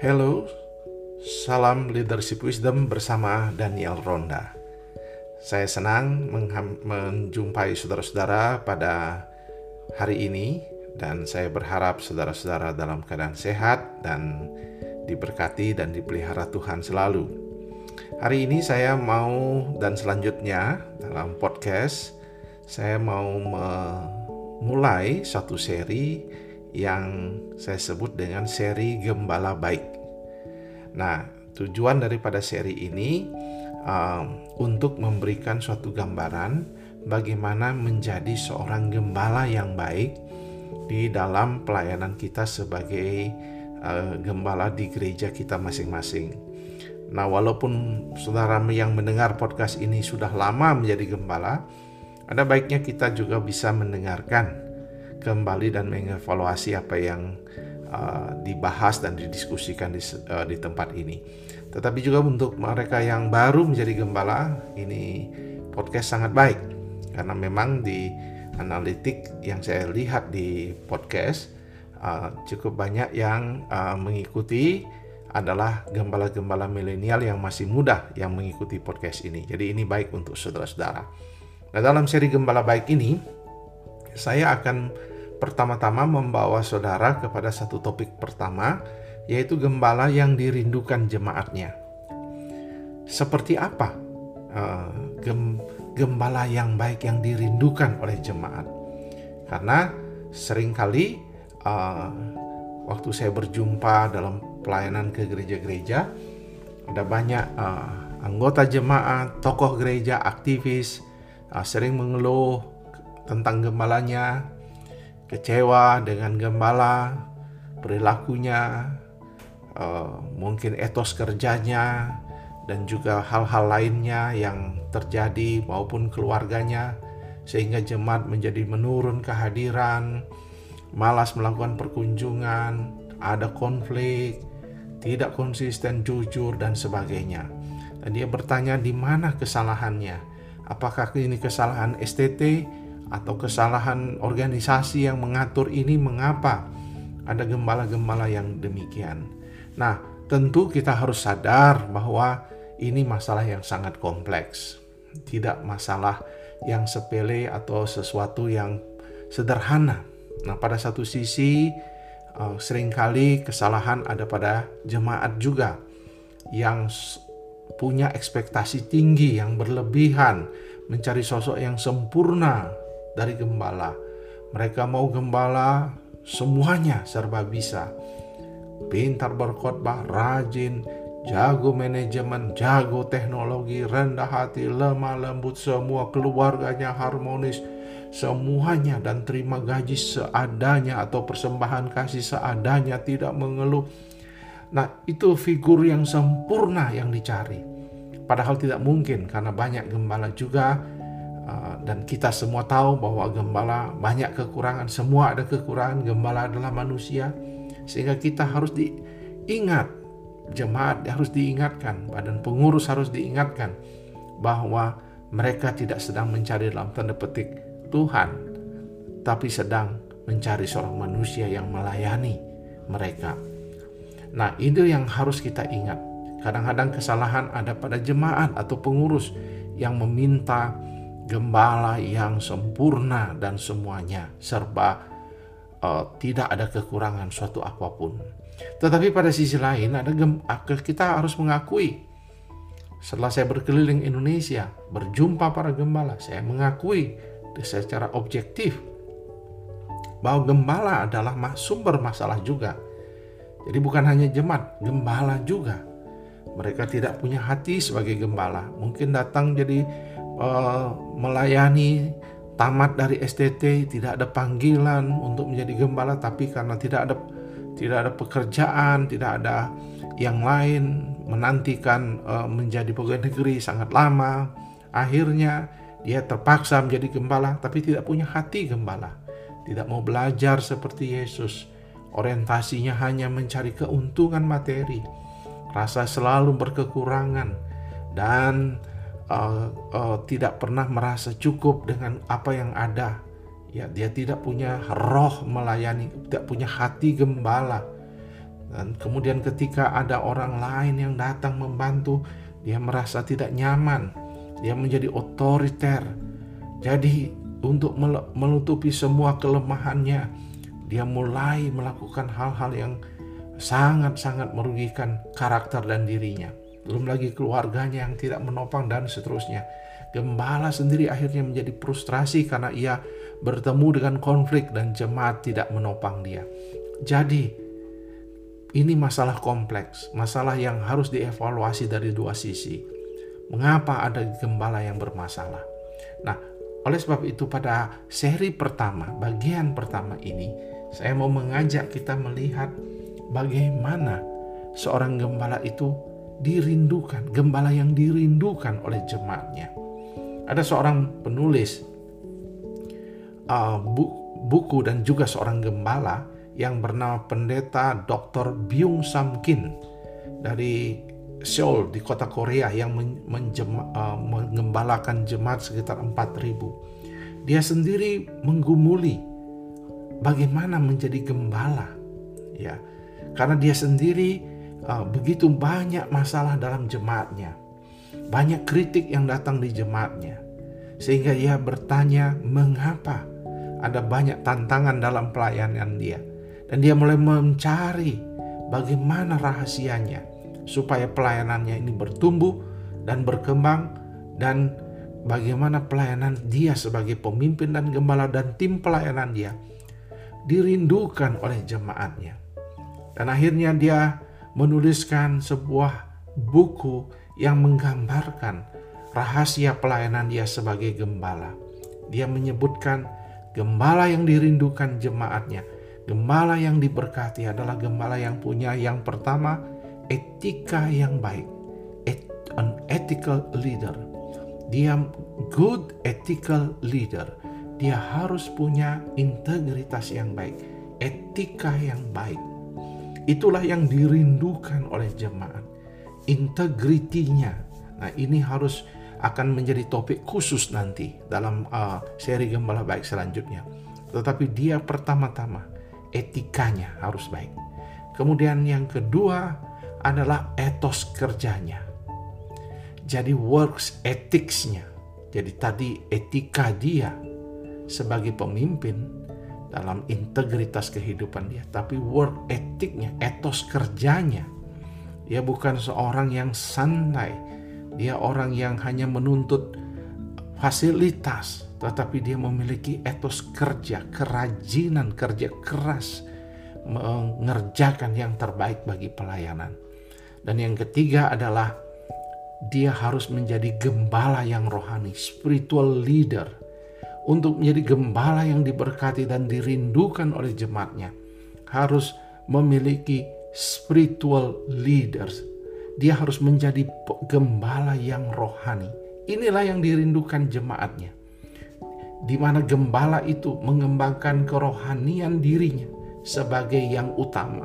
Hello, salam leadership wisdom bersama Daniel Ronda. Saya senang menjumpai saudara-saudara pada hari ini dan saya berharap saudara-saudara dalam keadaan sehat dan diberkati dan dipelihara Tuhan selalu. Hari ini saya mau dan selanjutnya dalam podcast saya mau memulai satu seri yang saya sebut dengan seri Gembala Baik. Nah, tujuan daripada seri ini um, untuk memberikan suatu gambaran bagaimana menjadi seorang gembala yang baik di dalam pelayanan kita sebagai uh, gembala di gereja kita masing-masing. Nah, walaupun saudara yang mendengar podcast ini sudah lama menjadi gembala, ada baiknya kita juga bisa mendengarkan kembali dan mengevaluasi apa yang uh, dibahas dan didiskusikan di, uh, di tempat ini. Tetapi juga untuk mereka yang baru menjadi gembala, ini podcast sangat baik karena memang di analitik yang saya lihat di podcast uh, cukup banyak yang uh, mengikuti adalah gembala-gembala milenial yang masih muda yang mengikuti podcast ini. Jadi ini baik untuk saudara-saudara. Nah dalam seri gembala baik ini saya akan pertama-tama membawa saudara kepada satu topik pertama, yaitu gembala yang dirindukan jemaatnya. Seperti apa uh, gem, gembala yang baik yang dirindukan oleh jemaat? Karena sering kali uh, waktu saya berjumpa dalam pelayanan ke gereja-gereja, ada banyak uh, anggota jemaat, tokoh gereja, aktivis, uh, sering mengeluh tentang gembalanya, kecewa dengan gembala, perilakunya, uh, mungkin etos kerjanya, dan juga hal-hal lainnya yang terjadi maupun keluarganya, sehingga jemaat menjadi menurun kehadiran, malas melakukan perkunjungan, ada konflik, tidak konsisten, jujur, dan sebagainya. Dan dia bertanya di mana kesalahannya. Apakah ini kesalahan STT atau kesalahan organisasi yang mengatur ini mengapa ada gembala-gembala yang demikian. Nah, tentu kita harus sadar bahwa ini masalah yang sangat kompleks. Tidak masalah yang sepele atau sesuatu yang sederhana. Nah, pada satu sisi uh, sering kali kesalahan ada pada jemaat juga yang punya ekspektasi tinggi yang berlebihan mencari sosok yang sempurna dari gembala. Mereka mau gembala semuanya serba bisa. Pintar berkhotbah, rajin, jago manajemen, jago teknologi, rendah hati, lemah lembut, semua keluarganya harmonis, semuanya dan terima gaji seadanya atau persembahan kasih seadanya, tidak mengeluh. Nah, itu figur yang sempurna yang dicari. Padahal tidak mungkin karena banyak gembala juga dan kita semua tahu bahwa gembala banyak kekurangan, semua ada kekurangan, gembala adalah manusia, sehingga kita harus diingat, jemaat harus diingatkan, badan pengurus harus diingatkan bahwa mereka tidak sedang mencari dalam tanda petik Tuhan, tapi sedang mencari seorang manusia yang melayani mereka. Nah, itu yang harus kita ingat. Kadang-kadang kesalahan ada pada jemaat atau pengurus yang meminta gembala yang sempurna dan semuanya serba uh, tidak ada kekurangan suatu apa pun. Tetapi pada sisi lain ada gem kita harus mengakui setelah saya berkeliling Indonesia berjumpa para gembala, saya mengakui secara objektif bahwa gembala adalah sumber masalah juga. Jadi bukan hanya jemaat, gembala juga. Mereka tidak punya hati sebagai gembala. Mungkin datang jadi uh, melayani tamat dari STT tidak ada panggilan untuk menjadi gembala tapi karena tidak ada tidak ada pekerjaan tidak ada yang lain menantikan uh, menjadi pegawai negeri sangat lama akhirnya dia terpaksa menjadi gembala tapi tidak punya hati gembala. Tidak mau belajar seperti Yesus. Orientasinya hanya mencari keuntungan materi. Rasa selalu berkekurangan. Dan uh, uh, tidak pernah merasa cukup dengan apa yang ada. Ya, dia tidak punya roh melayani, tidak punya hati gembala. Dan kemudian ketika ada orang lain yang datang membantu, dia merasa tidak nyaman. Dia menjadi otoriter. Jadi untuk menutupi semua kelemahannya, dia mulai melakukan hal-hal yang sangat-sangat merugikan karakter dan dirinya. Belum lagi keluarganya yang tidak menopang dan seterusnya. Gembala sendiri akhirnya menjadi frustrasi karena ia bertemu dengan konflik dan jemaat tidak menopang dia. Jadi, ini masalah kompleks, masalah yang harus dievaluasi dari dua sisi. Mengapa ada gembala yang bermasalah? Nah, oleh sebab itu pada seri pertama, bagian pertama ini, saya mau mengajak kita melihat bagaimana seorang gembala itu dirindukan, gembala yang dirindukan oleh jemaatnya. Ada seorang penulis uh, bu buku dan juga seorang gembala yang bernama pendeta Dr. Byung Sam Kim dari Seoul di kota Korea yang menjem, uh, mengembalakan jemaat sekitar 4000. Dia sendiri menggumuli bagaimana menjadi gembala ya. Karena dia sendiri uh, begitu banyak masalah dalam jemaatnya. Banyak kritik yang datang di jemaatnya, sehingga ia bertanya mengapa ada banyak tantangan dalam pelayanan dia, dan dia mulai mencari bagaimana rahasianya supaya pelayanannya ini bertumbuh dan berkembang dan bagaimana pelayanan dia sebagai pemimpin dan gembala dan tim pelayanan dia dirindukan oleh jemaatnya. Dan akhirnya dia menuliskan sebuah buku yang menggambarkan rahasia pelayanan dia sebagai gembala. Dia menyebutkan gembala yang dirindukan jemaatnya, gembala yang diberkati adalah gembala yang punya yang pertama etika yang baik, an ethical leader. Dia good ethical leader. Dia harus punya integritas yang baik, etika yang baik. Itulah yang dirindukan oleh jemaat integritinya. Nah, ini harus akan menjadi topik khusus nanti dalam uh, seri Gembala Baik selanjutnya. Tetapi dia pertama-tama etikanya harus baik. Kemudian yang kedua adalah etos kerjanya. Jadi works ethicsnya. Jadi tadi etika dia sebagai pemimpin dalam integritas kehidupan dia, tapi work ethicnya, etos kerjanya dia bukan seorang yang santai. Dia orang yang hanya menuntut fasilitas, tetapi dia memiliki etos kerja, kerajinan kerja keras, mengerjakan yang terbaik bagi pelayanan. Dan yang ketiga adalah dia harus menjadi gembala yang rohani, spiritual leader. Untuk menjadi gembala yang diberkati dan dirindukan oleh jemaatnya, harus memiliki spiritual leaders. Dia harus menjadi gembala yang rohani. Inilah yang dirindukan jemaatnya. Di mana gembala itu mengembangkan kerohanian dirinya sebagai yang utama.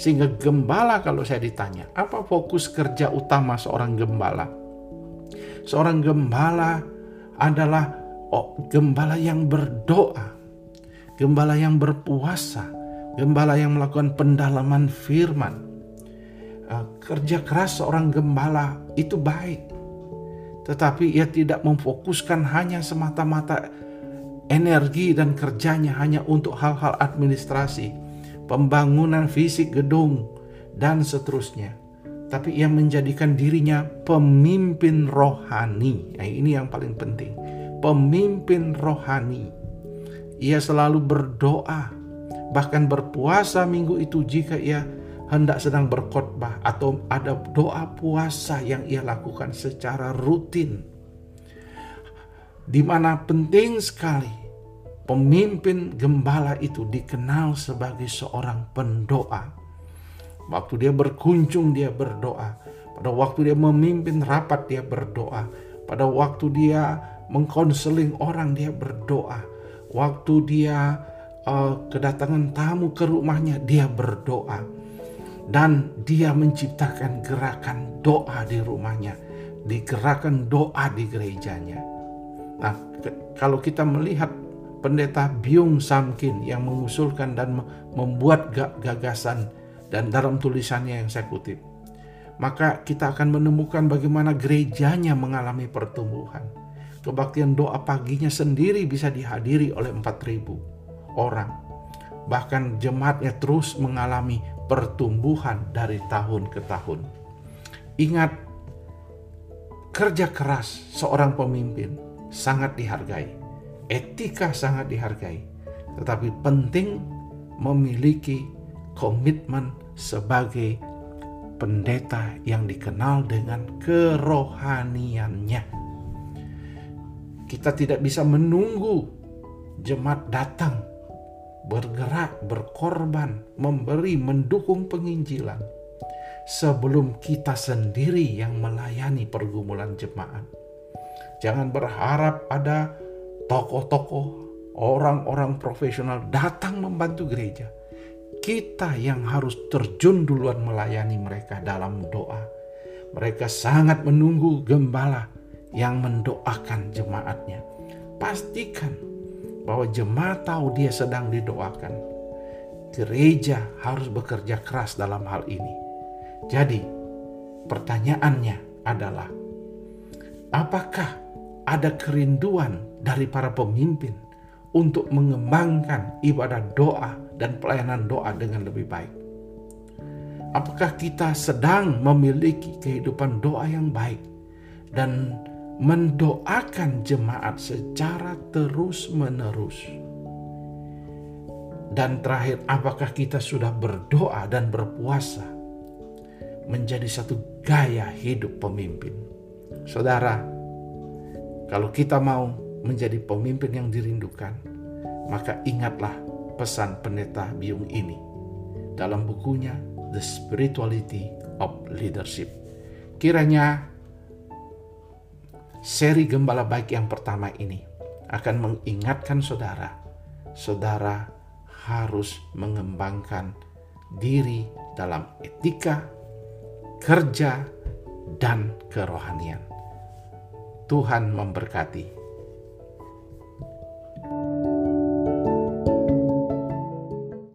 Sehingga gembala kalau saya ditanya, apa fokus kerja utama seorang gembala? Seorang gembala adalah oh, gembala yang berdoa, gembala yang berpuasa, gembala yang melakukan pendalaman firman. Uh, kerja keras seorang gembala itu baik, tetapi ia tidak memfokuskan hanya semata-mata energi dan kerjanya hanya untuk hal-hal administrasi, pembangunan fisik gedung, dan seterusnya. Tapi ia menjadikan dirinya pemimpin rohani. Nah, ini yang paling penting. Pemimpin rohani. Ia selalu berdoa bahkan berpuasa minggu itu jika ia hendak sedang berkhotbah atau ada doa puasa yang ia lakukan secara rutin. Di mana penting sekali pemimpin gembala itu dikenal sebagai seorang pendoa. Waktu dia berkunjung dia berdoa. Pada waktu dia memimpin rapat dia berdoa. Pada waktu dia mengkonseling orang dia berdoa. Waktu dia uh, kedatangan tamu ke rumahnya, dia berdoa dan dia menciptakan gerakan doa di rumahnya, digerakkan doa di gerejanya. Nah, ke, kalau kita melihat pendeta Byung Samkin yang mengusulkan dan membuat gagasan Dan dalam tulisannya yang saya kutip, maka kita akan menemukan bagaimana gerejanya mengalami pertumbuhan. Kebaktian doa paginya sendiri bisa dihadiri oleh 4.000 orang. Bahkan jemaatnya terus mengalami pertumbuhan dari tahun ke tahun. Ingat, kerja keras seorang pemimpin sangat dihargai, etika sangat dihargai, tetapi penting memiliki komitmen sebagai pendeta yang dikenal dengan kerohaniannya. Kita tidak bisa menunggu jemaat datang bergerak, berkorban, memberi, mendukung penginjilan sebelum kita sendiri yang melayani pergumulan jemaat. Jangan berharap ada tokoh-tokoh, orang-orang profesional datang membantu gereja. Kita yang harus terjun duluan melayani mereka dalam doa. Mereka sangat menunggu gembala yang mendoakan jemaatnya. Pastikan bahwa jemaat tahu dia sedang didoakan. Gereja harus bekerja keras dalam hal ini. Jadi, pertanyaannya adalah, apakah ada kerinduan dari para pemimpin untuk mengembangkan ibadah doa dan pelayanan doa dengan lebih baik? Apakah kita sedang memiliki kehidupan doa yang baik dan mendoakan jemaat secara terus-menerus. Dan terakhir, apakah kita sudah berdoa dan berpuasa menjadi satu gaya hidup pemimpin? Saudara, kalau kita mau menjadi pemimpin yang dirindukan, maka ingatlah pesan pendeta Biung ini dalam bukunya The Spirituality of Leadership. Kiranya seri Gembala Baik yang pertama ini akan mengingatkan saudara, saudara harus mengembangkan diri dalam etika, kerja, dan kerohanian. Tuhan memberkati.